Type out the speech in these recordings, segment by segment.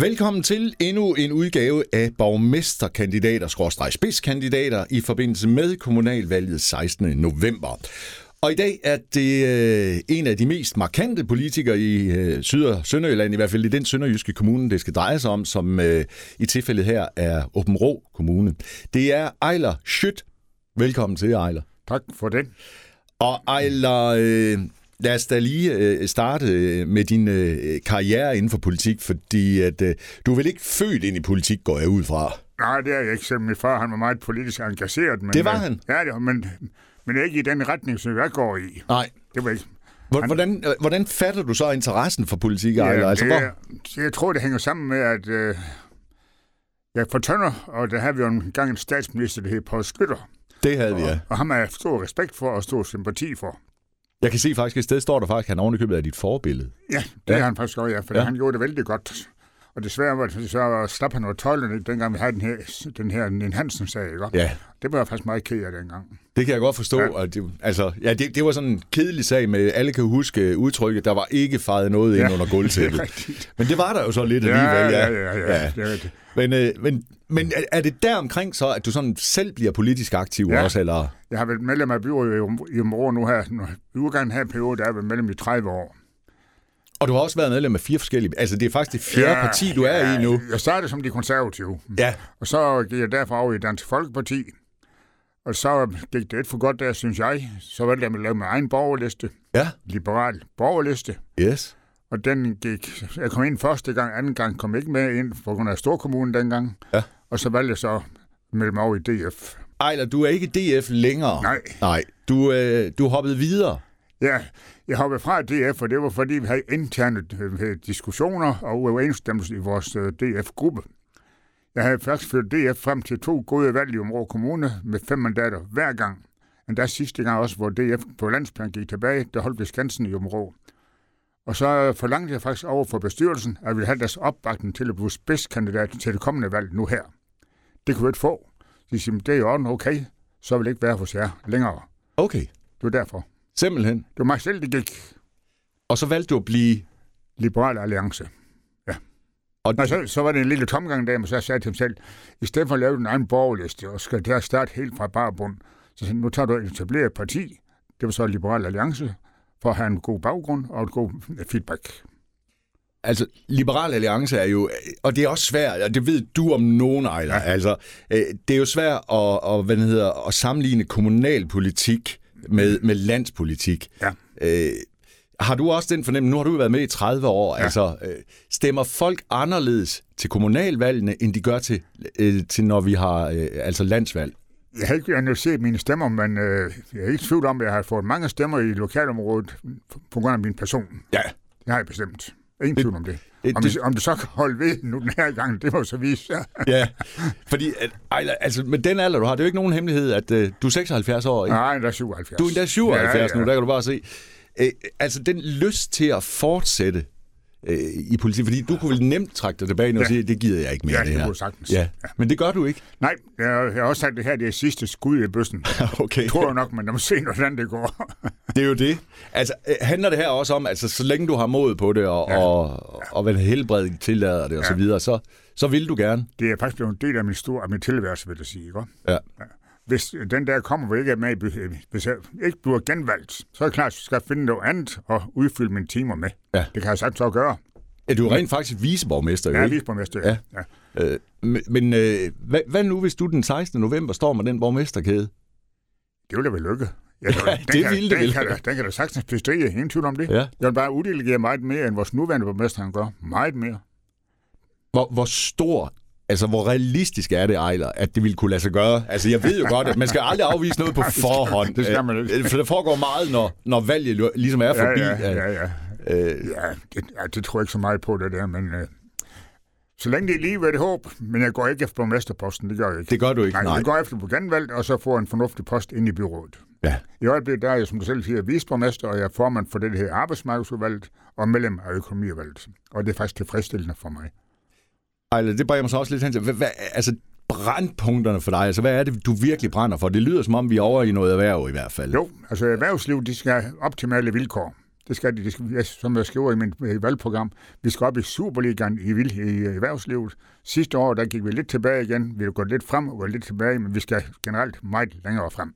Velkommen til endnu en udgave af borgmesterkandidater, spidskandidater i forbindelse med kommunalvalget 16. november. Og i dag er det øh, en af de mest markante politikere i øh, Syd- og Sønderjylland, i hvert fald i den sønderjyske kommune, det skal dreje sig om, som øh, i tilfældet her er Åben Rå Kommune. Det er Ejler Schødt. Velkommen til, Ejler. Tak for det. Og Ejler, øh, lad os da lige øh, starte øh, med din øh, karriere inden for politik, fordi at, øh, du er vel ikke født ind i politik, går jeg ud fra? Nej, det er jeg ikke. Selv min far han var meget politisk engageret. Men, Det var han? Ja, det men, men ikke i den retning, som jeg går i. Nej. Det var ikke. Hvor- Hvordan, hvordan fatter du så interessen for politik, Ejler? Altså, det, hvor, jeg tror, det hænger sammen med, at øh, jeg er fra Tønder, og der havde vi jo en gang en statsminister, der hed Poul Skytter. det havde vi, ja. Og ham har jeg stor respekt for og stor sympati for. Jeg kan se faktisk, et sted står der faktisk, at han ovenikøbet er dit forbillede. Ja, det Ja. er han faktisk også, ja, for ja. han gjorde det vældig godt. Og desværre var det, så slap han over tøjlerne, dengang vi havde den her, den her Nen Hansen-sag, ikke? Ja, Det var jeg faktisk meget ked af dengang. det kan jeg godt forstå. Ja. Og det, altså, ja, det, det var sådan en kedelig sag med, alle kan huske udtrykket, der var ikke fejret noget ind Ja, under er gulvtæppet. Men det var der jo så lidt Ja, alligevel, ja, ja, ja, Ja. ja. Det. Men, øh, men, men er- det der omkring så, at du sådan selv bliver politisk aktiv Ja. også, eller? Jeg har været medlem af byrådet i- i Området nu her. Nu, I udgangen her periode, der er jeg været medlem i 30 år. Og du har også været medlem af fire forskellige... Altså, det er faktisk det fjerde parti, du er i nu. Jeg startede som de konservative. Ja, Og så gik jeg derfra over i Dansk Folkeparti. Og så gik det et for godt der, synes jeg. Så valgte jeg at lave min egen borgerliste. ja, Liberal borgerliste. yes. Og den gik... Jeg kom ind første gang, anden gang kom ikke med ind, på grund af Storkommunen dengang. Ja. Og så valgte jeg så at melde mig over i DF. Ejler, du er ikke DF længere. Nej. Nej, du, øh, du hoppet videre. Ja, jeg hoppede fra DF, og det var fordi, vi havde interne øh, diskussioner og uenstemmelse i vores øh, DF-gruppe. Jeg havde faktisk ført DF frem til to gode valg i Område Kommune med fem mandater hver gang. Men der sidste gang også, hvor DF på landsplan gik tilbage, der holdt vi Skansen i Område. Og så forlangte jeg faktisk over for bestyrelsen, at vi have deres opbakning til at blive spidskandidat til det kommende valg nu her. Det kunne vi ikke få. De siger, det er i orden, okay, så vil det ikke være hos jer længere. Okay, Det var derfor. Simpelthen. Det var mig selv, det gik. Og så valgte du at blive... Liberal Alliance. Og Nå, så, så var det en lille tomgang der, men så sagde jeg til ham selv, i stedet for at lave den egen borgerliste, og skal der starte helt fra bare bund, så sagde, nu tager du et etableret parti, det var så Liberal Alliance, for at have en god baggrund og et god feedback. Altså, Liberal Alliance er jo, og det er også svært, og det ved du om nogen, Ejler, ja. altså, øh, det er jo svært at, at, hvad hedder, at sammenligne kommunalpolitik med, med landspolitik. Ja. Øh, har du også den fornemmelse, nu har du været med i 30 år, ja. Ja. altså, øh, stemmer folk anderledes til kommunalvalgene, end de gør til, øh, til når vi har øh, altså landsvalg? Jeg har ikke analyseret mine stemmer, men øh, jeg er ikke i tvivl om, at jeg har fået mange stemmer i lokalområdet på grund af min person. Ja. Det har jeg bestemt. Ingen tvivl om det. det- Om det, om det så kan holde ved nu den her gang, det må så vise. Ja. Ja, fordi at, Ejler, altså, med den alder, du har, det er jo ikke nogen hemmelighed, at øh, du er 76 år, ikke? Nej, der er 77. Du er endda 77 ja, Ja, ja. ja. nu, der kan du bare se. Øh, altså, den lyst til at fortsætte øh, i politik, fordi du kunne vel nemt trække dig tilbage nu og Ja. sige, det gider jeg ikke mere, Ja, det her. jeg sagtens. Ja. men det gør du ikke. Nej, jeg, jeg har også sagt, det her det er sidste skud i bøssen. Okay. tror jeg nok, men der må se, hvordan det går. Det er jo det. Altså, øh, handler det her også om, altså, så længe du har mod på det, og, ja. Ja. og, og hvad helbredet tillader det, og så Ja. videre, så, så vil du gerne. det er faktisk blevet en del af min, store, af min tilværelse, vil jeg sige. Ikke? Ja. Hvis den der kommer, jeg ikke med, hvis jeg ikke bliver genvalgt, så er det klart, at jeg skal finde noget andet og udfylde mine timer med. Ja. Det kan jeg sagtens også gøre. Er du er rent faktisk viceborgmester, er ikke? visborgmester. Ja. ja. Øh, men øh, hvad, hvad nu, hvis du den 16. november står med den borgmesterkæde? Det ville da være lykke. Ja, Ja, den det kan, ville det den vel. Kan, den kan da sagtens bestride, ingen tvivl om det. Ja. Jeg vil bare uddelegere meget mere, end vores nuværende borgmester han gør. Meget mere. Hvor, hvor stor, altså hvor realistisk er det, Ejler, at det ville kunne lade sig gøre? Altså jeg ved jo godt, at man skal aldrig afvise noget på det forhånd. det skal man ikke. Øh, For der foregår meget, når, når valget ligesom er forbi. Ja, ja, ja. ja. Øh, ja, det, ja det tror jeg ikke så meget på, det der, men øh, Så længe det er lige ved det håb, men jeg går ikke efter borgmesterposten, det gør jeg ikke. Det gør du ikke, nej. nej. jeg går efter på genvalg, og så får en fornuftig post ind i byrådet. Ja. I øjeblikket der er jeg, som du selv siger, viceborgmester, og jeg er formand for det, der hedder arbejdsmarkedsudvalget, og medlem af økonomiudvalget. Og det er faktisk tilfredsstillende for mig. Ejler, det bringer mig så også lidt hen til, hvad, hvad, altså brandpunkterne for dig, altså hvad er det, du virkelig brænder for? Det lyder som om, vi er over i noget erhverv i hvert fald. Jo, altså erhvervsliv, de skal have optimale vilkår. Det skal de, de skal, ja, som jeg skriver i mit i valgprogram. Vi skal op i Superligaen i, vil- i erhvervslivet. Sidste år, der gik vi lidt tilbage igen. Vi er gået lidt frem og lidt tilbage, men vi skal generelt meget længere frem.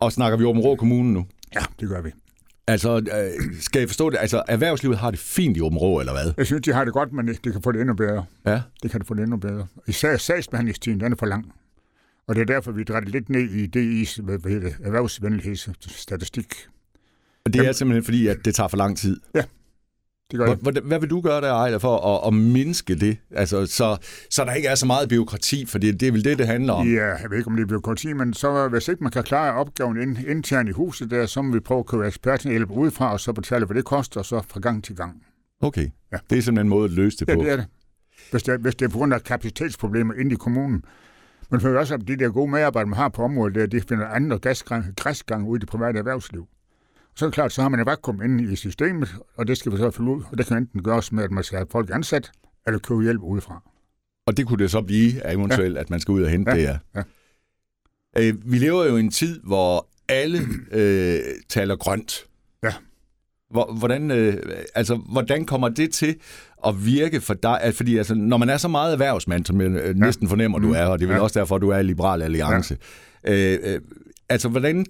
Og snakker vi om Rå Kommune nu? Ja, det gør vi. Altså, øh, skal jeg forstå det? Altså, erhvervslivet har det fint i Åben Rå, eller hvad? Jeg synes, de har det godt, men det kan få det endnu bedre. Ja. Det kan det få det endnu bedre. Især sagsbehandlingstiden, den er for lang. Og det er derfor, vi drejer lidt ned i DI's hvad, hedder det, erhvervsvenlighedsstatistik. Og det er simpelthen fordi, at det tager for lang tid. Det gør Hvad, det. hvad, vil du gøre der, Ejler, for at, at mindske det? Altså, så, så der ikke er så meget byråkrati, for det, det er vel det, det handler om. Ja, jeg ved ikke, om det bliver byråkrati, men så hvis ikke man kan klare opgaven ind, internt i huset der, så må vi prøve at købe eksperthjælp udefra, og så betale, hvad det koster, og så fra gang til gang. Okay. Ja. Det er simpelthen en måde at løse det Ja, på. det er det. Hvis det, er, hvis det er på grund af kapacitetsproblemer inde i kommunen. Men for også, at de der gode medarbejdere, man har på området, der, de finder andre græsgang, græsgang ude i det private erhvervsliv. Så er det klart, så har man et vakuum inde i systemet, og det skal vi så fylde ud. Og det kan enten gøres med, at man skal have folk ansat, eller købe hjælp udefra. Og det kunne det så blive, eventuelt, ja. at man skal ud og hente Ja, det her. ja. Øh, vi lever jo i en tid, hvor alle øh, taler grønt. Ja. Hvor, hvordan, øh, altså, hvordan kommer det til at virke for dig? Altså, Fordi altså, når man er så meget erhvervsmand, som jeg øh, næsten fornemmer, du Mm. er, og det er vel Ja. også derfor, du er i Liberal Alliance. Øh, øh, altså, hvordan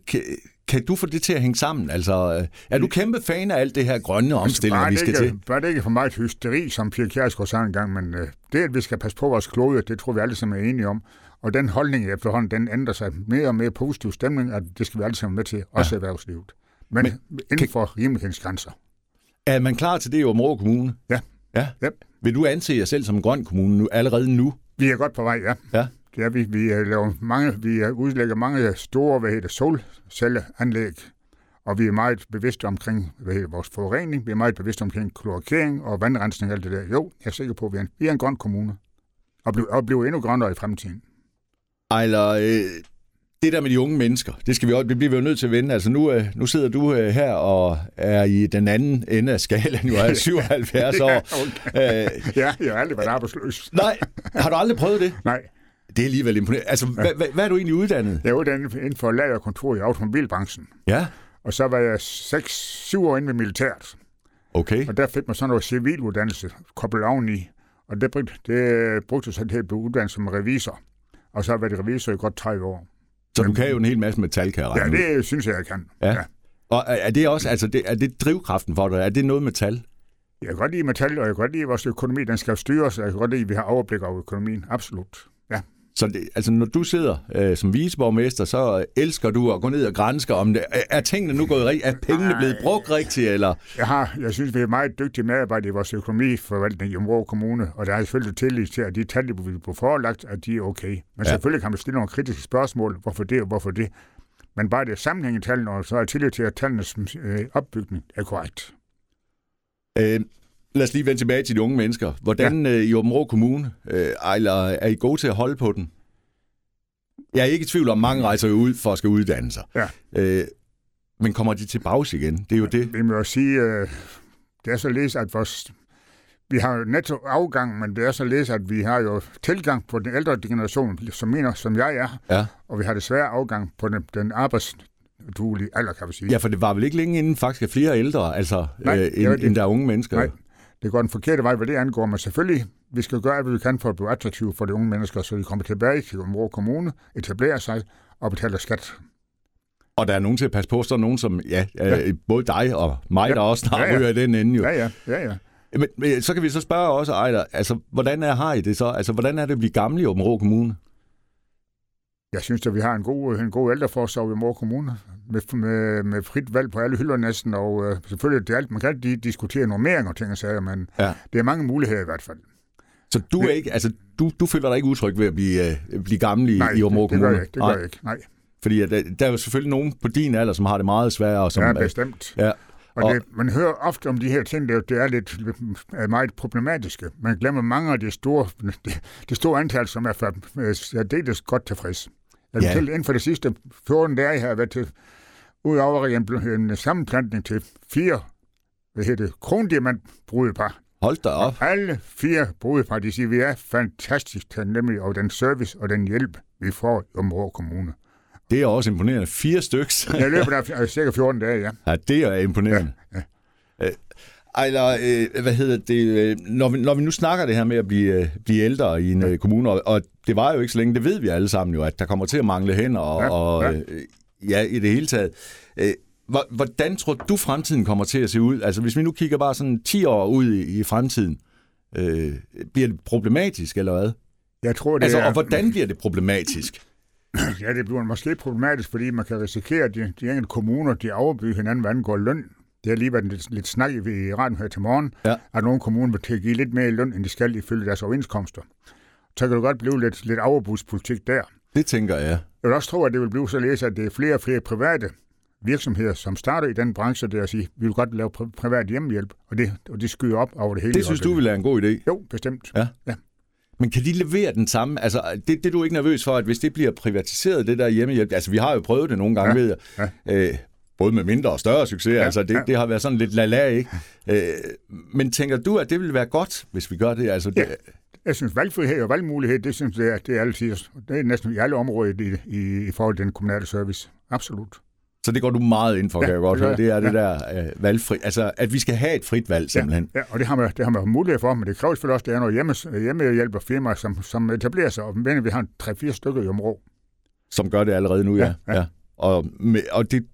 kan, kan du få det til at hænge sammen? Altså, er du kæmpe fan af alt det her grønne omstilling, bare vi skal ikke, til? Bare det ikke for meget hysteri, som Pia Kjærsgaard sagde engang, men øh, det, at vi skal passe på vores klode, det tror vi alle sammen er enige om. Og den holdning efterhånden, den ændrer sig mere og mere positiv stemning, at det skal vi alle sammen med til, også ja. erhvervslivet. Men, Men inden for rimelighedens grænser. Er man klar til det i Områ Kommune? Ja. Ja? Yep. Vil du anse jer selv som en grøn kommune nu, allerede nu? Vi er godt på vej, ja. Ja. Det er vi. Vi laver mange, vi udlægger mange store, hvad hedder solcelleanlæg, og vi er meget bevidste omkring hvad hedder, vores forurening. Vi er meget bevidste omkring kloakering og vandrensning og alt det der. Jo, jeg er sikker på, at vi er en, vi er en grøn kommune. Og bliver, og bliver endnu grønnere i fremtiden. Ejler, øh, det der med de unge mennesker, det, skal vi, også, det bliver vi jo nødt til at vende. Altså nu, øh, nu sidder du øh, her og er i den anden ende af skalaen, jo er 77 år. okay. Øh, Ja, jeg har aldrig været arbejdsløs. nej, har du aldrig prøvet det? Nej, Det er alligevel imponerende. Altså, hvad, hvad, hvad er du egentlig uddannet? jeg er uddannet inden for lager og kontor i automobilbranchen. Ja, Og så var jeg 6-7 år inde ved militæret. okay. Og der fik man sådan noget civiluddannelse koblet oveni. Og det, brugte- det brugte sig til at blive uddannet som revisor. Og så har jeg været revisor i godt 30 år. Så du kan jo en hel masse metal, kan jeg Ja, regne ud. det synes jeg, jeg kan. Ja. Og er det også, altså, det, er det drivkraften for dig? Er det noget metal? Jeg kan godt lide metal, og jeg kan godt lide, at vores økonomi den skal styres. Jeg kan godt lide, at vi har overblik over økonomien. Absolut. Så det, altså, når du sidder øh, som viceborgmester, så elsker du at gå ned og grænske om det. Er, er tingene nu gået rigtigt? Er pengene blevet brugt rigtigt? Eller? Jeg, har, jeg synes, vi er meget dygtige medarbejdere i vores økonomiforvaltning i Områ Kommune, og der er selvfølgelig tillid til, at de tal, vi bliver forelagt, at de er okay. Men Ja. selvfølgelig kan man stille nogle kritiske spørgsmål, hvorfor det og hvorfor det. Men bare det sammenhæng i tallene, og så er tillid til, at tallenes øh, opbygning er korrekt. Øh, lad os lige vende tilbage til de unge mennesker. Hvordan ja. øh, i Åben Rå Kommune, øh, Ejler, er I gode til at holde på den? Jeg er ikke i tvivl om, mange rejser jo ud for at skal uddanne sig. Ja. Øh, men kommer de tilbage igen? Det er jo det. Vi må jo sige, øh, det er så læst, at vores, vi har jo netto afgang, men det er så læst, at vi har jo tilgang på den ældre generation, som mener, som jeg er, Ja. og vi har desværre afgang på den, den arbejdsduelige alder, kan vi sige. ja, for det var vel ikke længe inden faktisk er flere ældre, altså, Nej, øh, end, end der er unge mennesker. Nej, det går den forkerte vej, hvad det angår, men selvfølgelig, vi skal gøre alt, hvad vi kan for at blive attraktive for de unge mennesker, så de kommer tilbage til Områ Kommune, etablerer sig og betaler skat. Og der er nogen til at passe på, så er nogen som, ja, ja. Ja. både dig og mig, Ja. der også snart Ja, ja. ryger den ende jo. Ja, ja, ja, ja. Men, men så kan vi så spørge også, Ejder, altså, hvordan er, har I det så? Altså, hvordan er det at blive gammel i Åben Rå Kommune? Jeg synes, at vi har en god, en god ældreforsorg i Områ Kommune, med, med, med frit valg på alle hylder næsten, og øh, selvfølgelig, det er alt, man kan altid diskutere normering og ting og sager, men Ja. det er mange muligheder i hvert fald. Så du er ikke, altså, du, du føler dig ikke utryg ved at blive, øh, blive gammel i, Nej, i det, det Kommune? jeg ikke. Det gør Nej, jeg ikke. Nej, Fordi at, der, der er jo selvfølgelig nogen på din alder, som har det meget sværere. og Som, ja, øh, bestemt. ja. Og, og det, man hører ofte om de her ting, der det er lidt er meget problematiske. Man glemmer mange af de store, det, det store antal, som er særdeles godt tilfreds. Jeg ja. inden for de sidste 14 dage har jeg været til, udover en, en sammenplantning til fire hvad hedder det, krondiamantbrudepar. Hold da op. Alle fire brudepar, de siger, vi er fantastisk taknemmelige over den service og den hjælp, vi får i Områ Kommune. Det er også imponerende. Fire stykker. Jeg løber der cirka 14 dage, ja. Ja, det er imponerende. Ja, ja. Øh, eller, øh, hvad hedder det, øh, når vi, når vi nu snakker det her med at blive, øh, blive ældre i en ja. kommune, og, og det var jo ikke så længe, det ved vi alle sammen jo, at der kommer til at mangle hænder, og, ja, og ja. Øh, ja, i det hele taget. Øh, hvordan tror du, fremtiden kommer til at se ud? Altså, hvis vi nu kigger bare sådan 10 år ud i, i fremtiden, øh, bliver det problematisk, eller hvad? Jeg tror, det altså, er... Og hvordan bliver det problematisk? Ja, det bliver måske problematisk, fordi man kan risikere, at de, de enkelte kommuner, de overbyder hinanden, hvad angår løn. Det har lige været lidt, lidt snak i radioen her til morgen, ja. at nogle kommuner vil tilgive lidt mere løn, end de skal ifølge deres overenskomster. Så kan det godt blive lidt, lidt overbudspolitik der. Det tænker jeg. Jeg vil også tro, at det vil blive så læse, at det er flere og flere private virksomheder, som starter i den branche, der siger, vi vil godt lave privat hjemmehjælp, og det, og det skyder op over det hele. Det synes du vil være en god idé? Jo, bestemt. Ja. ja. Men kan de levere den samme? Altså, det, det er du ikke nervøs for, at hvis det bliver privatiseret, det der hjemmehjælp, altså vi har jo prøvet det nogle gange, ja. ved jeg, ja. øh, både med mindre og større succes, ja. altså det, ja. det har været sådan lidt lala, ikke? Øh, men tænker du, at det vil være godt, hvis vi gør det? Altså, det... Ja. Jeg synes, valgfrihed og valgmulighed, det synes jeg, det er altid, det er næsten i alle områder i, i, i forhold til den kommunale service. Absolut. Så det går du meget ind for, ja, kan jeg godt høre. Det er det der øh, valgfri. Altså, at vi skal have et frit valg, simpelthen. Ja, ja og det har, man, det har man mulighed for, men det kræver selvfølgelig også, at der er noget hjemme, hjemmehjælperfirma, som, som etablerer sig, og mener, vi har tre-fire stykker i området. Som gør det allerede nu, ja. ja. ja. Og, med, og det,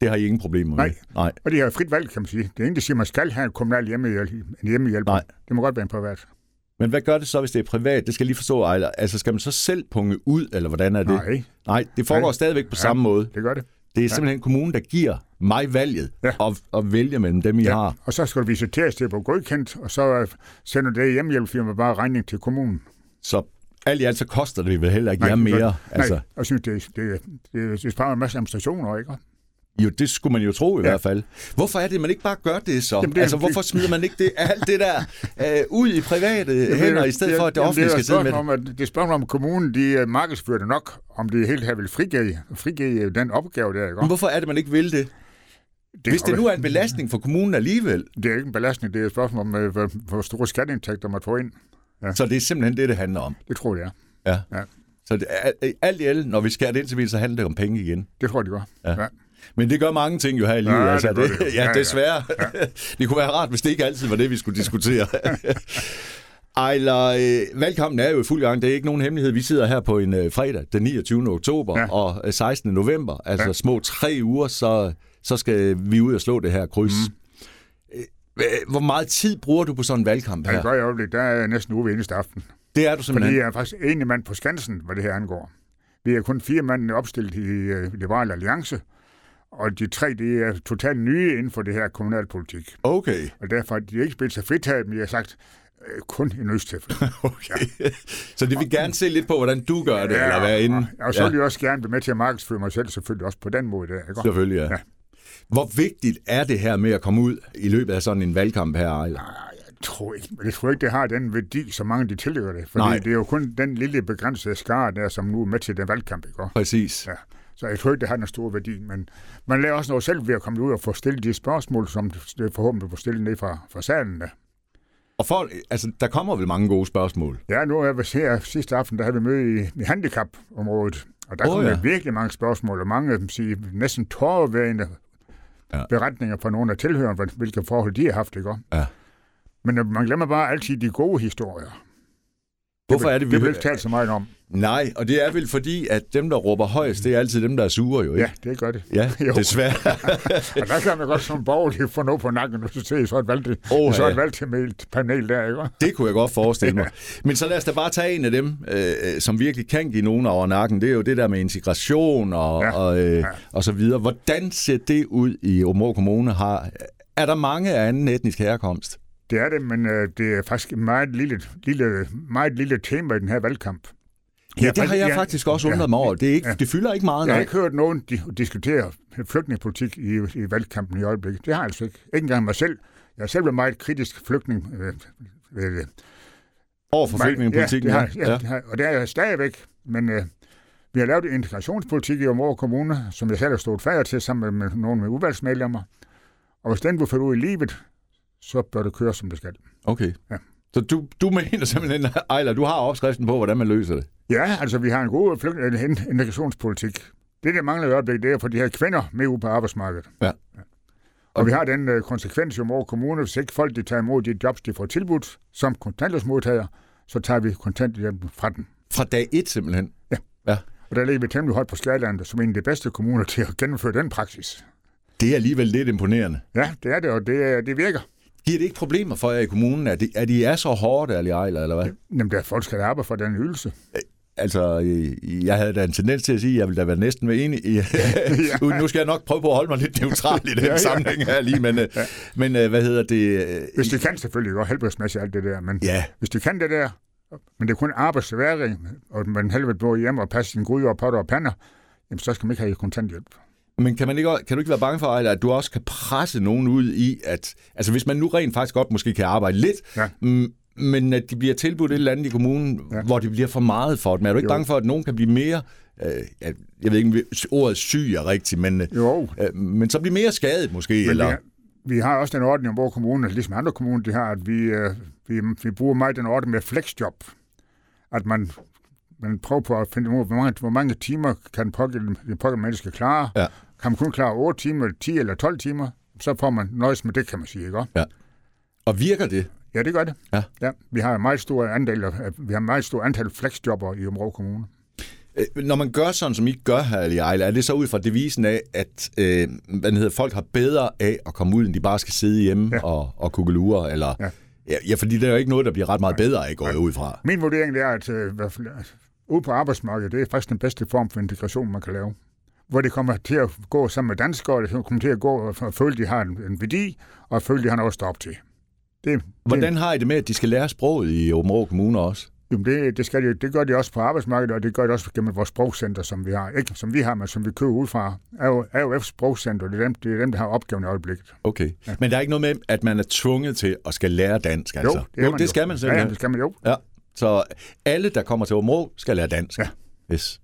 det har I ingen problemer med? Nej. Nej. Og det har frit valg, kan man sige. Det er ingen, der siger, at man skal have en kommunal hjemmehjælp, en hjemmehjælper. Nej. Det må godt være en privat. Men hvad gør det så, hvis det er privat? Det skal jeg lige forstå, Ejler. Altså, skal man så selv punge ud, eller hvordan er det? Nej. Nej, det foregår Nej. stadigvæk på ja, samme måde. det gør det. Det er simpelthen kommunen, der giver mig valget ja. og, og vælge mellem dem, I ja. har. Og så skal du visiteres til på godkendt, og så øh, sender det hjemmehjælpfirma bare regning til kommunen. Så alt i alt så koster det vel heller ikke nej, jer mere. Nej, altså. jeg synes, det, det, det, det sparer en masse administrationer, ikke? Jo, det skulle man jo tro i ja. hvert fald. Hvorfor er det, at man ikke bare gør det så? Jamen, det, altså, hvorfor smider man ikke det, alt det der øh, ud i private jamen, hænder, i stedet det, for, at det offentlige skal sidde med det? Om, det er spørgsmål om, kommunen de øh, markedsfører det nok, om de helt her vil frigive, frigive den opgave der. Ikke? Men hvorfor er det, man ikke vil det? Det, Hvis det nu er en belastning for kommunen alligevel. Det er ikke en belastning, det er et spørgsmål om, øh, hvor, hvor store skatteindtægter man får ind. Ja. Så det er simpelthen det, det handler om? Det tror jeg, ja. ja. Så det, alt i alt, når vi skærer det ind til så handler det om penge igen? Det tror jeg, det gør. Ja. ja. Men det gør mange ting jo her i livet. Ja, altså, det, det, ja, desværre. Ja, ja. det kunne være rart, hvis det ikke altid var det, vi skulle diskutere. Ejler, øh, valgkampen er jo i fuld gang. Det er ikke nogen hemmelighed. Vi sidder her på en øh, fredag, den 29. oktober ja. og 16. Øh, november. Altså ja. små tre uger, så, så skal vi ud og slå det her kryds. Mm. Øh, hvor meget tid bruger du på sådan en valgkamp her? Ja, det gør jeg øjeblik. Der er næsten uge eneste aften. Det er du simpelthen? Fordi jeg er faktisk enig mand på Skansen, hvad det her angår. Vi er kun fire mand opstillet i uh, Liberal Alliance, og de tre, de er totalt nye inden for det her kommunalpolitik. Okay. Og derfor har de ikke spillet sig fritaget, men jeg har sagt, øh, kun i nødstilfælde. okay. Ja. Så det vil gerne se lidt på, hvordan du gør det, ja, eller hvad inden? Og, og så vil jeg også gerne være med til at markedsføre mig selv, selvfølgelig også på den måde. Der, ikke? Selvfølgelig, ja. ja. Hvor vigtigt er det her med at komme ud i løbet af sådan en valgkamp her, Ejler? Jeg tror ikke, jeg tror ikke, det har den værdi, som mange de tillægger det. Fordi Nej. det er jo kun den lille begrænsede skare der, som nu er med til den valgkamp. Ikke? Præcis. Ja. Så jeg tror ikke, det har en stor værdi. Men man lærer også noget selv ved at komme ud og få stillet de spørgsmål, som det forhåbentlig får stillet ned fra, fra salen. Og for, altså, der kommer vel mange gode spørgsmål? Ja, nu er jeg her sidste aften, der havde vi møde i, i handicapområdet. Og der oh, kom ja. virkelig mange spørgsmål, og mange sige, næsten tårværende ja. beretninger fra nogle af tilhørende, hvilke forhold de har haft. Ikke? Ja. Men man glemmer bare altid de gode historier. Hvorfor er det, vi... Det vil ikke tale så meget om. Nej, og det er vel fordi, at dem, der råber højst, det er altid dem, der er sure, jo ikke? Ja, det gør det. Ja, jo. desværre. og der kan man godt som borgerlig få noget på nakken, og så se så et valgt, oh, så et valgt panel der, ikke? Det kunne jeg godt forestille mig. Men så lad os da bare tage en af dem, øh, som virkelig kan give nogen over nakken. Det er jo det der med integration og, ja. og, øh, ja. og så videre. Hvordan ser det ud i Områ Kommune? Har, er der mange af anden etnisk herkomst? Det er det, men øh, det er faktisk et meget lille, lille, meget lille tema i den her valgkamp. Ja, det har jeg faktisk også undret mig over. Det, er ikke, ja. det fylder ikke meget. Jeg har ikke hørt nogen diskutere flygtningepolitik i, i valgkampen i øjeblikket. Det har jeg altså ikke. Ikke engang mig selv. Jeg er selv været meget kritisk flygtning. Øh, øh, over for flygtningepolitikken? Ja, det har, ja, ja. Det har, og det er jeg stadigvæk. Men øh, vi har lavet en integrationspolitik i Område Kommune, som jeg selv har stået færdig til sammen med, med nogle med udvalgsmedlemmer. Og hvis den bliver ført ud i livet, så bør det køre, som det skal. Okay. Ja. Så du, du mener simpelthen, Ejler, du har opskriften på, hvordan man løser det? Ja, altså vi har en god integrationspolitik. Det, der mangler i øjeblikket, det er at få de her kvinder med ud på arbejdsmarkedet. Ja. ja. Og vi har den uh, konsekvens i Område Kommune, hvis ikke folk de tager imod de jobs, de får tilbudt som kontanthjælpsmodtager, så tager vi kontanthjælpen fra dem. Fra dag et simpelthen? Ja. ja. Og der ligger vi temmelig højt på Skærlandet, som en af de bedste kommuner til at gennemføre den praksis. Det er alligevel lidt imponerende. Ja, det er det, og det, det virker. Giver det ikke problemer for jer i kommunen, at de, at de er så hårde, Ali Ejler, eller hvad? Jamen, der er folk, skal arbejde for den ydelse. Altså, jeg havde da en tendens til at sige, at jeg ville da være næsten være enig i... ja. Nu skal jeg nok prøve på at holde mig lidt neutral i den ja, ja. sammenhæng her lige, men, øh, ja. men øh, hvad hedder det... Hvis de kan selvfølgelig godt helbredsmæssigt alt det der, men ja. hvis de kan det der, men det er kun arbejdsværing, og man helvede bor hjemme og passe sin gryder og potter og pander, jamen så skal man ikke have kontanthjælp. Men kan, man ikke, kan du ikke være bange for, at du også kan presse nogen ud i, at altså hvis man nu rent faktisk godt måske kan arbejde lidt, ja. men at de bliver tilbudt et eller andet i kommunen, ja. hvor det bliver for meget for dem. Er du ikke jo. bange for, at nogen kan blive mere, øh, jeg ved ikke, ordet syg er rigtigt, men, jo. Øh, men så blive mere skadet måske? Men eller? Vi, har, vi har også den ordning, hvor kommuner, ligesom andre kommuner, de har, at vi, øh, vi, vi bruger meget den ordning med flexjob. At man man prøver på at finde ud af, hvor mange, hvor mange timer kan den pågældende, den pågældende menneske klare. Ja. Kan man kun klare 8 timer, 10 eller 12 timer, så får man nøjes med det, kan man sige. Ikke? Ja. Og virker det? Ja, det gør det. Ja. Ja, vi har meget stor andel, vi har meget stor antal flexjobber i Område Kommune. Øh, når man gør sådan, som I gør her, Ejle, er det så ud fra devisen af, at øh, hvad hedder, folk har bedre af at komme ud, end de bare skal sidde hjemme ja. og, og kugelure? Eller, ja. ja. fordi det er jo ikke noget, der bliver ret meget bedre af, går jeg ud fra. Min vurdering er, at øh, ude på arbejdsmarkedet, det er faktisk den bedste form for integration, man kan lave. Hvor det kommer til at gå sammen med danskere, og det kommer til at gå og føle, at de har en, en værdi, og føle, at de har noget at stå op til. Det, Hvordan har I det med, at de skal lære sproget i Åben Kommune også? Jamen det, det, skal de, det gør de også på arbejdsmarkedet, og det gør de også gennem vores sprogcenter, som vi har. Ikke som vi har, men som vi køber ud fra. AOF Sprogcenter, det er, dem, det er dem, der har opgaven i øjeblikket. Okay. Ja. Men der er ikke noget med, at man er tvunget til at skal lære dansk, altså? Jo, det, jo, det jo. skal man simpelthen. Ja, det skal man jo. Ja. Så alle, der kommer til Områ, skal lære dansk. Ja. Yes.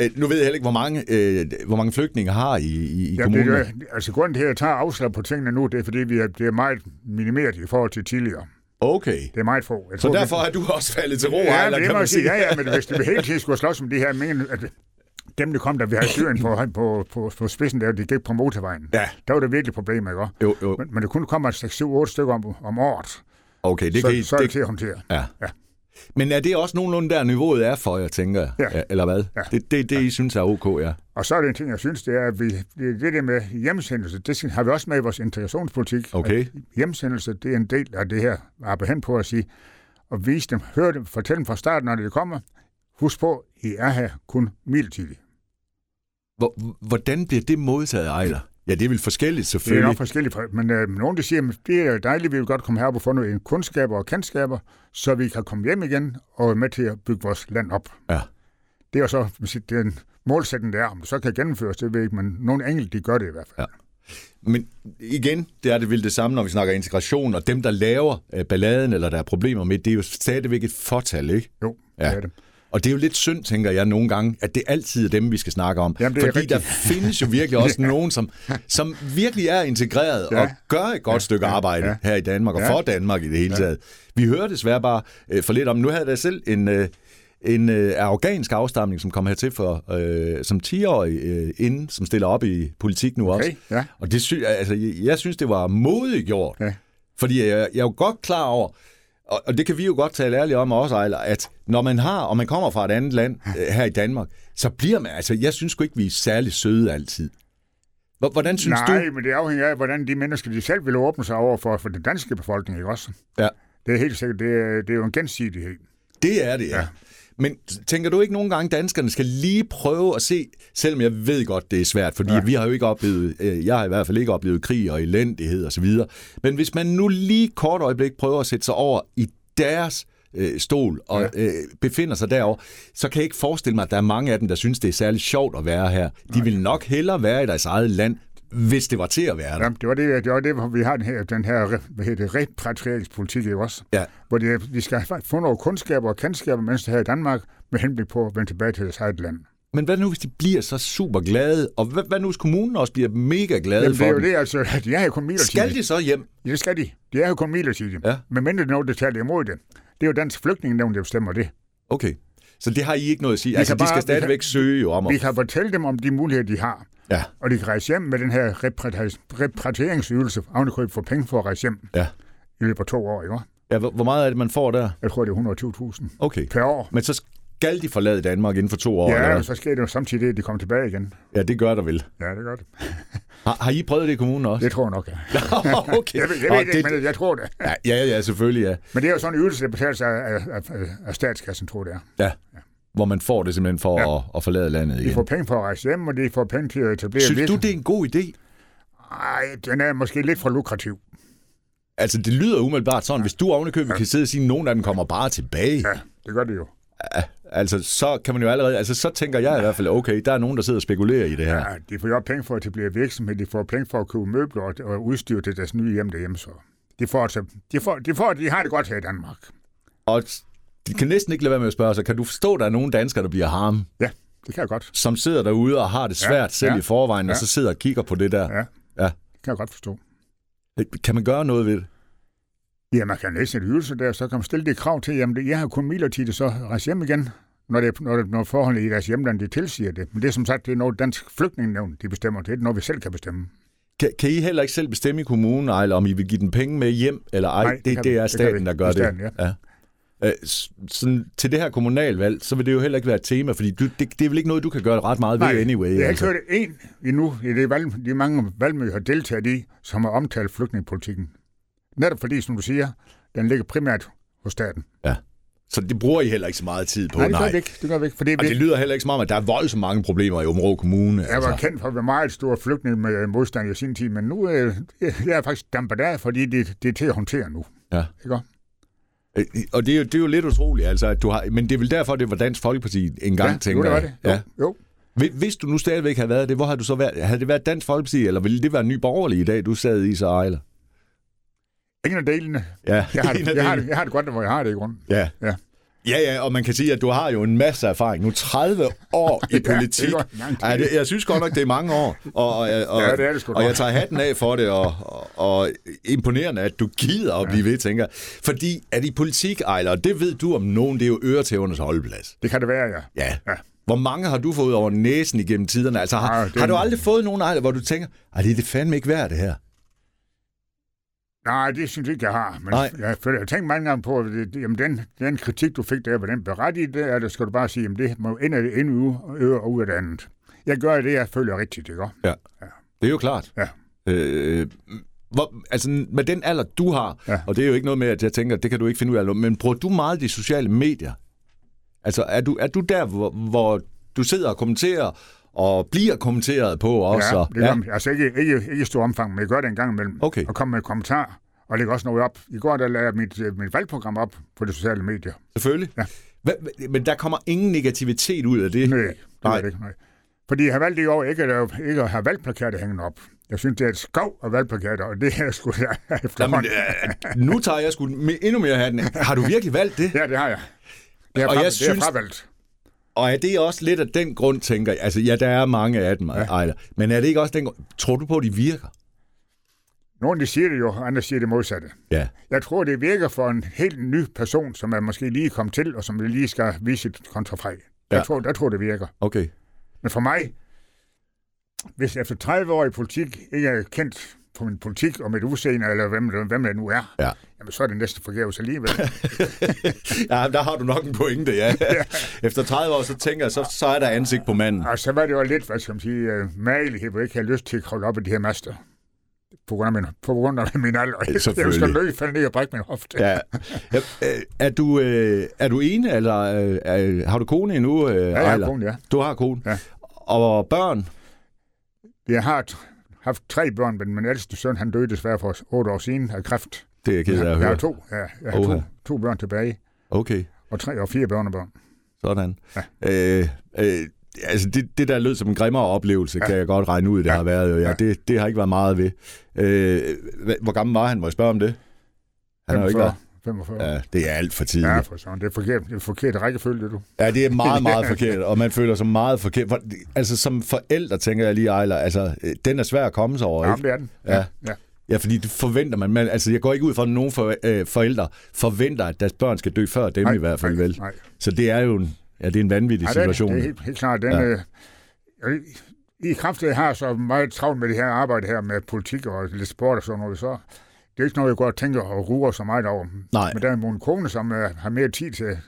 Øh, nu ved jeg heller ikke, hvor mange, øh, hvor mange flygtninge har I, i, i ja, kommunen. Det, altså grunden til, at jeg tager afslag på tingene nu, det er, fordi vi er, det er meget minimeret i forhold til tidligere. Okay. Det er meget få. Jeg så tror, derfor er du også faldet til ro, ja, eller, kan man sige? Ja, ja, men hvis vi hele tiden skulle slås om de her men, at dem, der kom, der vi har Syrien på, på, på, på spidsen der, de gik på motorvejen. Ja. Der var det virkelig problem, ikke? Jo, jo. Men, men det kunne komme 6-7-8 stykker om, om året. Okay, det så, kan I, så er det, det til at håndtere. Ja. ja. Men er det også nogenlunde der niveauet er for jer, tænker jeg? Ja. Eller hvad? Ja. Det det, det ja. I synes er ok, ja. Og så er det en ting, jeg synes, det er, at vi, det, det der med hjemsendelse, det har vi også med i vores integrationspolitik. Okay. Hjemsendelse, det er en del af det her, arbejde hen på at sige, og vise dem, høre dem, fortælle dem fra starten, når de kommer, husk på, I er her kun midlertidigt. Hvordan bliver det modtaget, Ejler? Ja, det er vel forskelligt, selvfølgelig. Det er nok forskelligt, men øh, nogen der siger, at det er dejligt, vi vil godt komme her og få nogle kundskaber og kendskaber, så vi kan komme hjem igen og være med til at bygge vores land op. Ja. Det er så den målsætning, der er. Om det så kan gennemføres, det ved jeg ikke, men nogle enkelte, de gør det i hvert fald. Ja. Men igen, det er det vel det samme, når vi snakker integration, og dem, der laver øh, balladen, eller der er problemer med, det er jo stadigvæk et fortal, ikke? Jo, ja. det er det. Og det er jo lidt synd, tænker jeg nogle gange, at det altid er dem, vi skal snakke om. Jamen, Fordi rigtigt. der findes jo virkelig også nogen, som, som virkelig er integreret ja. og gør et godt ja. stykke arbejde ja. her i Danmark, og ja. for Danmark i det hele taget. Vi hører desværre bare øh, for lidt om, nu havde jeg selv en... Øh, en øh, afghansk afstamning, som kom hertil for øh, som 10-årig øh, inden, som stiller op i politik nu okay, også. Ja. Og det sy- altså, jeg, jeg synes, det var modigt gjort. Ja. Fordi jeg, jeg er jo godt klar over, og, og det kan vi jo godt tale ærligt om også, Ejler, at når man har, og man kommer fra et andet land øh, her i Danmark, så bliver man, altså jeg synes sgu ikke, vi er særlig søde altid. Hvordan synes Nej, du? Nej, men det afhænger af, hvordan de mennesker, de selv vil åbne sig over for, for den danske befolkning, ikke også? Ja. Det er helt sikkert, det er, det er jo en gensidighed. Det er det, ja. ja. Men tænker du ikke nogle gange, danskerne skal lige prøve at se, selvom jeg ved godt, det er svært, fordi ja. vi har jo ikke oplevet, øh, jeg har i hvert fald ikke oplevet krig og elendighed osv., men hvis man nu lige kort øjeblik prøver at sætte sig over i deres øh, stol og Ja. øh, befinder sig derovre, så kan jeg ikke forestille mig, at der er mange af dem, der synes, det er særlig sjovt at være her. De vil nok hellere være i deres eget land, hvis det var til at være der. Jamen, det var det, det var det, hvor vi har den her, den her hvad hedder det, repatrieringspolitik også. Ja. Hvor det, vi skal få nogle kundskaber og kendskaber, mens det er her i Danmark, med henblik på at vende tilbage til deres eget land. Men hvad nu, hvis de bliver så super glade? Og hvad, hvad nu, hvis kommunen også bliver mega glade Jamen, for det er jo det, altså, de er jo kun midlertidigt. Skal de så hjem? Ja, det skal de. De er jo kun midlertidigt. Ja. Men mindre det er noget, der taler imod det. Det er jo dansk flygtningenævn, der bestemmer det. Okay. Så det har I ikke noget at sige? Vi Altså, de bare- skal vi stadigvæk kan- søge om. Vi kan fortælle dem om de muligheder, de har. Ja, Og de kan rejse hjem med den her repatri- repatrieringsydelse, ovenikøbet for penge for at rejse hjem ja. i løbet af to år. Ikke? ja hvor, meget er det, man får der? Jeg tror, det er 120.000 Okay. per år. Men så skal de forlade Danmark inden for to år? eller Ja, og så sker det jo samtidig, at de kommer tilbage igen. ja det gør der vel. Ja, det gør det. Har, har I prøvet det i kommunen også? Det tror jeg nok, ja. okay. Jeg ved, jeg Nå, ved det ikke, men jeg tror det. Ja, ja, ja, selvfølgelig, ja. Men det er jo sådan en ydelse, der betales af, af, af, af statskassen, tror jeg det er. ja. Hvor man får det simpelthen for Ja. at, at forlade landet De igen. får penge for at rejse hjem, og de får penge til at etablere Synes du, virksomhed. det er en god idé? Ej, den er måske lidt for lukrativ. Altså, det lyder umiddelbart sådan, hvis du ovenikøbet kan sidde og sige, at nogen af dem kommer bare tilbage. Ja, det gør det jo. Ja, altså, så kan man jo allerede... Altså, så tænker jeg i hvert fald, okay, der er nogen, der sidder og spekulerer i det her. Ja, de får jo penge for at etablere virksomhed, de får penge for at købe møbler og, og udstyr til deres nye hjem derhjemme, så de får, altså, de, får, de, får, de har det godt her i Danmark. Og de kan næsten ikke lade være med at spørge sig, kan du forstå, at der er nogle danskere, der bliver harme, Ja, det kan jeg godt. som sidder derude og har det svært Ja, selv ja, i forvejen, og ja. så sidder og kigger på det der? Ja, Ja. det kan jeg godt forstå. Kan man gøre noget ved det? Ja, man kan læse et ydelse der, så kan man stille det krav til, jamen det- jeg har kun midlertidigt, så rejse hjem igen, når, det, når, det, når forholdene i deres hjemland, de tilsiger det. Men det er som sagt, det er noget dansk flygtningenævn, de bestemmer. Det er noget, vi selv kan bestemme. Kan, kan I heller ikke selv bestemme i kommunen, eller om I vil give den penge med hjem, eller ej? Nej, det, det det, kan det er det staten, vi. der gør Det det. staten, ja. Øh, sådan, til det her kommunalvalg, så vil det jo heller ikke være et tema, fordi du, det, det er vel ikke noget, du kan gøre ret meget ved anyway. jeg har ikke altså. hørt en endnu i det valg, de mange valgmøder, jeg har deltaget i, som har omtalt flygtningepolitikken. Netop fordi, som du siger, den ligger primært hos staten. Så det bruger I heller ikke så meget tid på, nej, det gør vi ikke. Det gør vi ikke, Og det vi, lyder heller ikke som om, at der er voldsomt mange problemer i Områ Kommune. jeg var kendt for at være meget stor flygtning med modstand i sin tid, men nu er jeg, jeg er faktisk dampet af, fordi det, det er til at håndtere nu. Ja. Ikke? Øh, Og det er, jo, det er jo lidt utroligt, altså, at du har, men det er vel derfor, det var Dansk Folkeparti engang, ja, tænker jo, det var jeg. det. Jo, Ja. jo. Hvis- du nu stadigvæk havde været det, hvor havde du så været? Havde det været Dansk Folkeparti, eller ville det være Ny Borgerlige i dag, du sad i så ejler? Ingen af delene. Ja, Jeg har, det, jeg, har, det- jeg har det godt, hvor jeg har det i grunden. Ja. Ja. Ja, ja, og man kan sige, at du har jo en masse erfaring. Nu 30 år i Ja, politik. Ja, det, jeg synes godt nok, det er mange år. Og, og, og, Ja, det er det sgu og jeg tager hatten af for det, og, og, og imponerende, at du gider at blive ved, tænker. Fordi at i politik, Ejler, det ved du om nogen, det er jo øretævernes holdeplads. Det kan det være, ja. Ja. Ja. Hvor mange har du fået over næsen igennem tiderne? Altså, har, Ja, det- har du aldrig fået nogen, Ejler, hvor du tænker, at det er det fandme ikke værd, det her? Nej, det synes jeg ikke, jeg har. Men Nej. jeg, jeg har tænkt mange gange på, at det, jamen den, den kritik, du fik der, var den berettiget, det er, det skal du bare sige, jamen det må ind af det ene øre og ud af det andet. Jeg gør det, jeg føler rigtigt, ikke? Det er jo klart. Ja. Øh, hvor, altså med den alder, du har, Ja. og det er jo ikke noget med, at jeg tænker, det kan du ikke finde ud af, men bruger du meget de sociale medier? Altså er du, er du der, hvor, hvor du sidder og kommenterer, og bliver kommenteret på også? ja, og- det gør, ja. Altså ikke, ikke, ikke i stor omfang, men jeg gør det en gang imellem. Okay. Og kommer med kommentarer, og lægger også noget op. I går der lagde jeg mit, øh, mit valgprogram op på de sociale medier. Selvfølgelig. Ja. Hva, men der kommer ingen negativitet ud af det? Nej, det Nej. er det ikke. Nej. Fordi jeg har valgt i år ikke at, ikke at have valgplakater hængende op. Jeg synes, det er et skov af valgplakater, og det er sgu jeg Jamen, efterhånden. øh, nu tager jeg sgu endnu mere hatten. Har du virkelig valgt det? Ja, det har jeg. Det er, Og fra, jeg det synes- er fravalgt. Og er det også lidt af den grund, tænker jeg? Altså, ja, der er mange af dem, ja. Ejler. Men er det ikke også den grund? Tror du på, at de virker? Nogle de siger det jo, andre siger det modsatte. Ja. Jeg tror, det virker for en helt ny person, som er måske lige kommet til, og som lige skal vise sit kontrafej. Jeg, Ja. tror, jeg tror, det virker. Okay. Men for mig, hvis jeg efter 30 år i politik ikke er kendt på min politik og mit udseende, eller hvem, hvem det nu er, Ja. jamen så er det næsten forgæves alligevel. ja, der har du nok en pointe, ja. Efter 30 år, så tænker jeg, så, så er der ansigt på manden. og så var det jo lidt, hvad skal man sige, uh, magelighed, hvor jeg ikke havde lyst til at kravle op i de her master. På grund af min, på grund af min alder. Jeg skal løbe, falde ned og brække min hofte. Ja. ja. øh, Er du, øh, er du ene, eller øh, er, har du kone endnu? Øh, ja jeg har kone, ja. Du har kone? Ja. Og børn? Jeg har haft tre børn, men min ældste søn, han døde desværre for otte år siden af kræft. Det er jeg ked af at jeg høre. har to, ja, jeg har Oha. to, to børn tilbage. Okay, og tre og fire børnebørn. sådan. Ja. Øh, øh, altså det, det der lød som en grimmere oplevelse, ja. kan jeg godt regne ud, det ja. Har været. Jo. Ja, Ja. det, det har ikke været meget ved. Øh, hvor gammel var han? Må jeg spørge om det? Han har jo ikke været... 45. Ja, det er alt for tidligt. Ja, Ja, for sådan. Det er forkert, det er forkert rækkefølge, du. ja det er meget, meget forkert, og man føler sig meget forkert. For, altså som forældre, tænker jeg lige, Ejler, altså øh, den er svær at komme sig over, Ja, ikke? det er den. Ja. ja. Ja, fordi det forventer man. man altså, jeg går ikke ud fra, at nogen for, øh, forældre forventer, at deres børn skal dø før dem Nej, i hvert fald, nej, vel? Nej. Så det er jo en, ja, det er en vanvittig Ja, det er, det. situation. det er helt, helt klart. Den, Ja. ja. øh, I kraft af, jeg har så meget travlt med det her arbejde her med politik og lidt sport og sådan noget, så det er ikke noget, jeg og tænker og ruer så meget over. Nej. Men der er min kone, som øh, har mere tid til,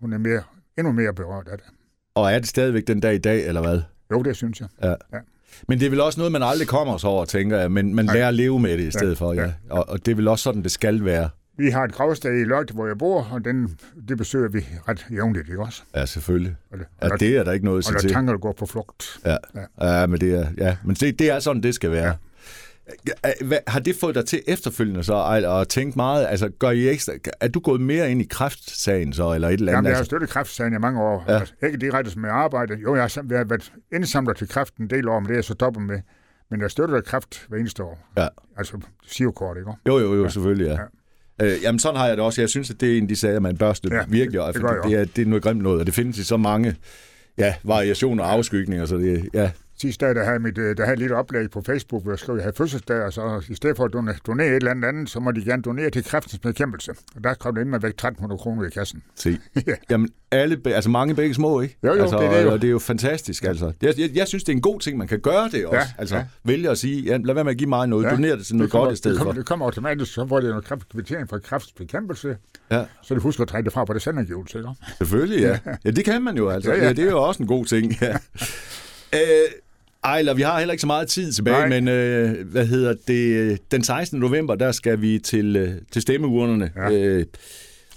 hun er mere, endnu mere berørt af det. Og er det stadigvæk den dag i dag, eller hvad? Jo, det synes jeg. Ja. Ja. Men det er vel også noget, man aldrig kommer sig over, tænker jeg, men man Nej. lærer at leve med det i stedet for, ja. ja. Og, og det er vel også sådan, det skal være. Vi har et gravsted i Løgte, hvor jeg bor, og den, det besøger vi ret jævnligt, ikke også? Ja, selvfølgelig. Og, det, Ja, og, det er der ikke noget at og sige der til. tanker, der går på flugt. Ja. Ja. ja, men det er, ja. men det, det er sådan, det skal være. Ja. Hvad, har det fået dig til efterfølgende så, at tænke meget, altså gør I ekstra, er du gået mere ind i kræftsagen så, eller et eller andet? Jamen, jeg har altså, støttet kræftsagen i mange år. Ja. Altså, ikke direkte som jeg arbejde. Jo, jeg har været indsamler til kræft en del år, men det er jeg så dobbelt med. Men jeg støtter kræft hver eneste år. Ja. Altså, sivkort, ikke? Jo, jo, jo, ja. selvfølgelig, ja. ja. Øh, jamen, sådan har jeg det også. Jeg synes, at det er en af de sager, man bør støtte ja, virkelig, det- det det, er, det er noget grimt noget, og det findes i så mange ja, variationer og afskygninger, så det, ja, Sidste dag, der havde, mit, øh, der havde et lille oplæg på Facebook, hvor jeg skrev, at jeg havde fødselsdag, og så i stedet for at donere, et eller andet andet, så må de gerne donere til kræftens bekæmpelse. Og der kom det ind med væk 1300 kroner i kassen. se. Ja. Jamen, alle, altså mange begge små, ikke? Jo, jo, altså, det er det jo. Og det er jo fantastisk, altså. Jeg, jeg, jeg synes, det er en god ting, man kan gøre det også. Ja, altså, ja. vælge at sige, ja, lad være med at give mig noget, ja, donere det til noget kommer, godt i stedet det kommer, for. det kommer automatisk, så får det noget kræft, kvittering fra kræftens bekæmpelse, Ja, så de husker at trække det fra på det sendergivelse. Ikke? selvfølgelig, ja. Ja, det kan man jo, altså. Ja. ja. ja det er jo også en god ting, ja. øh, Ejler, vi har heller ikke så meget tid tilbage, Nej. men øh, hvad hedder det? Den 16. november, der skal vi til, øh, til stemmeurnerne. Ja. Øh,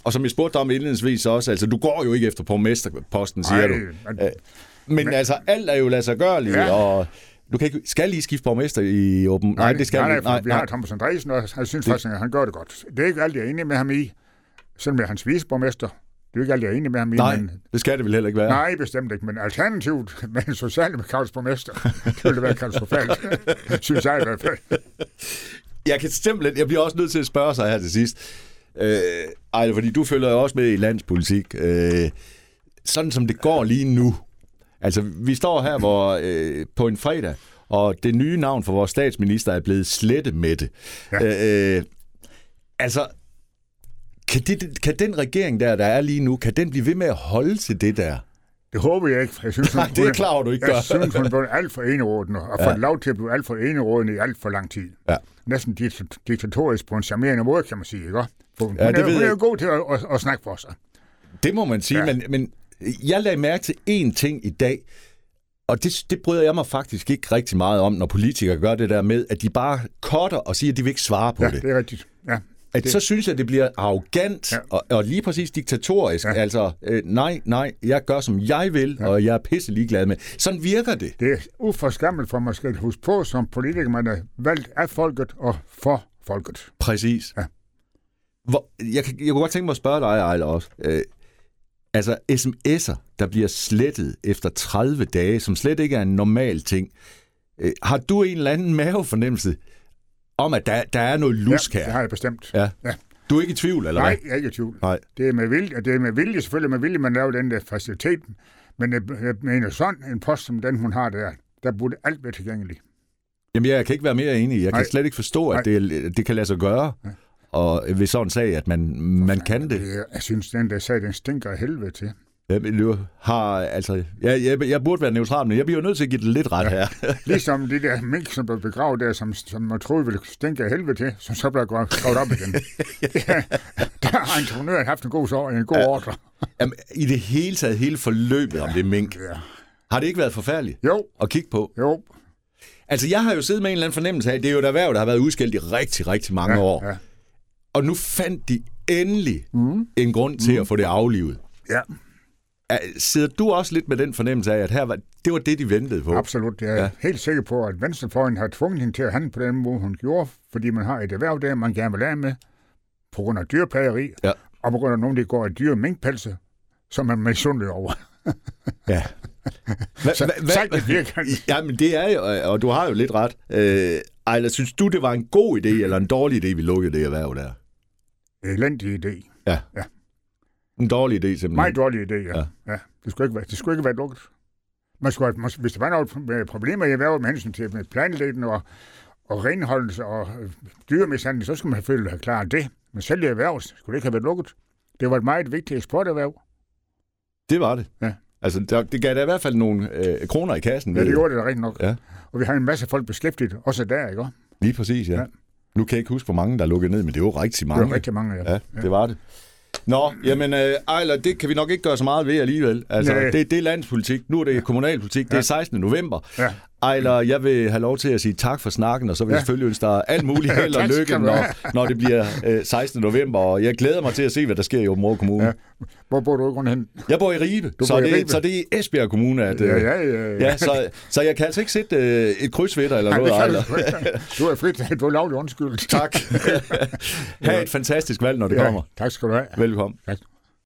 og som jeg spurgte dig om indledningsvis også, altså du går jo ikke efter borgmesterposten, siger Ej, du. men- Øh, men, men altså, alt er jo lade sig gøre lige, Ja. og du kan ikke, skal lige skifte borgmester i åben? Nej, det skal nej, vi nej, Nej, vi har nej. Thomas Andresen, og jeg synes faktisk, at han gør det godt. Det er ikke alt, jeg er enig med ham i, selvom jeg er hans viceborgmester. Det er ikke alt, jeg er enig med ham i, nej, men det skal det vel heller ikke være. Nej, bestemt ikke, men alternativet med en socialdemokratisk borgmester, det ville være katastrofalt, synes jeg i hvert fald. Jeg kan simpelthen, jeg bliver også nødt til at spørge sig her til sidst. Øh, ej, fordi du følger jo også med i landspolitik. Øh, sådan som det går lige nu. Altså, vi står her hvor, øh, på en fredag, og det nye navn for vores statsminister er blevet slettet med det. Ja. Øh, altså, kan, det, kan den regering der, der er lige nu, kan den blive ved med at holde til det der? Det håber jeg ikke. for Jeg synes, Nej, det er klar over, du ikke gør. Jeg synes, hun blev alt for enerådende, og Ja. fået lov til at blive alt for enerådende i alt for lang tid. Ja. Næsten diktat- diktatorisk på en charmerende måde, kan man sige, ikke? For hun, Ja, det er, hun er jo god til at, at, at, snakke for sig. Det må man sige, ja. Men, men jeg lagde mærke til én ting i dag, og det, det bryder jeg mig faktisk ikke rigtig meget om, når politikere gør det der med, at de bare cutter og siger, at de vil ikke svare på Ja, det. det er rigtigt. Ja. At det- så synes jeg, det bliver arrogant ja. Og, og lige præcis diktatorisk. Ja. Altså, øh, nej, nej, jeg gør, som jeg vil, ja. og jeg er pisse ligeglad med. Sådan virker det. Det er uforskammelt for mig skal huske på, som politiker, man er valgt af folket og for folket. Præcis. Ja. Hvor, jeg, kan, jeg kunne godt tænke mig at spørge dig, Ejler, også. Øh, altså, sms'er, der bliver slettet efter 30 dage, som slet ikke er en normal ting. Øh, har du en eller anden mavefornemmelse om, at der, der er noget lusk ja, her? det har jeg bestemt. Ja. Ja. Du er ikke i tvivl, eller Nej, hvad? jeg er ikke i tvivl. Nej. Det er med vilje, det er med vilje, selvfølgelig med vilje, man laver den der facilitet. Men jeg, jeg mener sådan en post som den, hun har der, der burde alt være tilgængeligt. Jamen, jeg kan ikke være mere enig. Jeg kan Nej. slet ikke forstå, at det, det kan lade sig gøre. Og ved sådan en sag, at man, man kan det. Jeg, jeg synes, den der sag, den stinker af helvede til. Jeg, jeg, har, altså, jeg, jeg, jeg burde være neutral, men jeg bliver jo nødt til at give det lidt ret her. Ligesom de der mink, som blev begravet der, som, som man troede ville stinke af helvede til, som så blev gravet op igen. ja, der har entreprenøren haft en god, så, en god ordre. Jamen, I det hele taget, hele forløbet om det mink, Ja. har det ikke været forfærdeligt Jo, at kigge på? jo. Altså, jeg har jo siddet med en eller anden fornemmelse af, at det er jo et erhverv, der har været udskilt i rigtig, rigtig mange Ja, år. ja. Og nu fandt de endelig mm. en grund til mm. at få det aflivet. Ja, Sidder du også lidt med den fornemmelse af, at her var, det var det, de ventede på? absolut. Jeg er Ja. ja. helt sikker på, at Venstrefløjen har tvunget hende til at handle på den måde, hun gjorde, fordi man har et erhverv der, man gerne vil af med, på grund af dyrplageri. Ja. og på grund af nogen, der går i dyre minkpelse, som er misundelig over. Ja. Hva, Så, hva, sagt det virkelig. ja, men det er jo, og du har jo lidt ret. Øh, Ejler, synes du, det var en god idé eller en dårlig idé, vi lukkede det erhverv der? Elendig idé. En dårlig idé, simpelthen. Meget dårlig idé, ja. Ja. ja. ja. Det, skulle ikke være, det skulle ikke være lukket. Man skulle, have- mås- hvis der var noget med problemer i erhvervet med hensyn til med planlægning og, og renholdelse og øh, dyremishandling, så skulle man selvfølgelig have klaret det. Men selv i erhvervet skulle det ikke have været lukket. Det var et meget vigtigt eksporterhverv. Det var det. Ja. Altså, der, det gav da i hvert fald nogle øh, kroner i kassen. Ja, det gjorde det da rigtig nok. Ja. Og vi har en masse folk beskæftiget, også der, ikke? Lige præcis, ja. Ja. ja. Nu kan jeg ikke huske, hvor mange, der lukkede ned, men det var rigtig Det mange. var rigtig mange af dem. Ja, det var det. Nå, jamen, øh, Ejler, det kan vi nok ikke gøre så meget ved alligevel. Altså, Nej. det, det er landspolitik, nu er det kommunalpolitik, det er Ja. 16. november. Ja. Ejler, jeg vil have lov til at sige tak for snakken, og så vil jeg Ja. selvfølgelig ønske dig alt muligt held og lykke, når, når det bliver øh, 16. november, og jeg glæder mig til at se, hvad der sker i Åben Kommune. Ja. Hvor bor du i grunden hen? Jeg bor i Ribe, Du så bor i det, Ribe. så det er i Esbjerg Kommune, at... Ja, øh, ja, ja. ja. Ja, så, så jeg kan altså ikke sætte øh, et kryds ved dig eller Nej, noget, Ejler. du, ikke. du er frit. Du er lavlig undskyld. Tak. ha' et fantastisk valg, når det Ja, kommer. tak skal du have. Velkommen. Tak.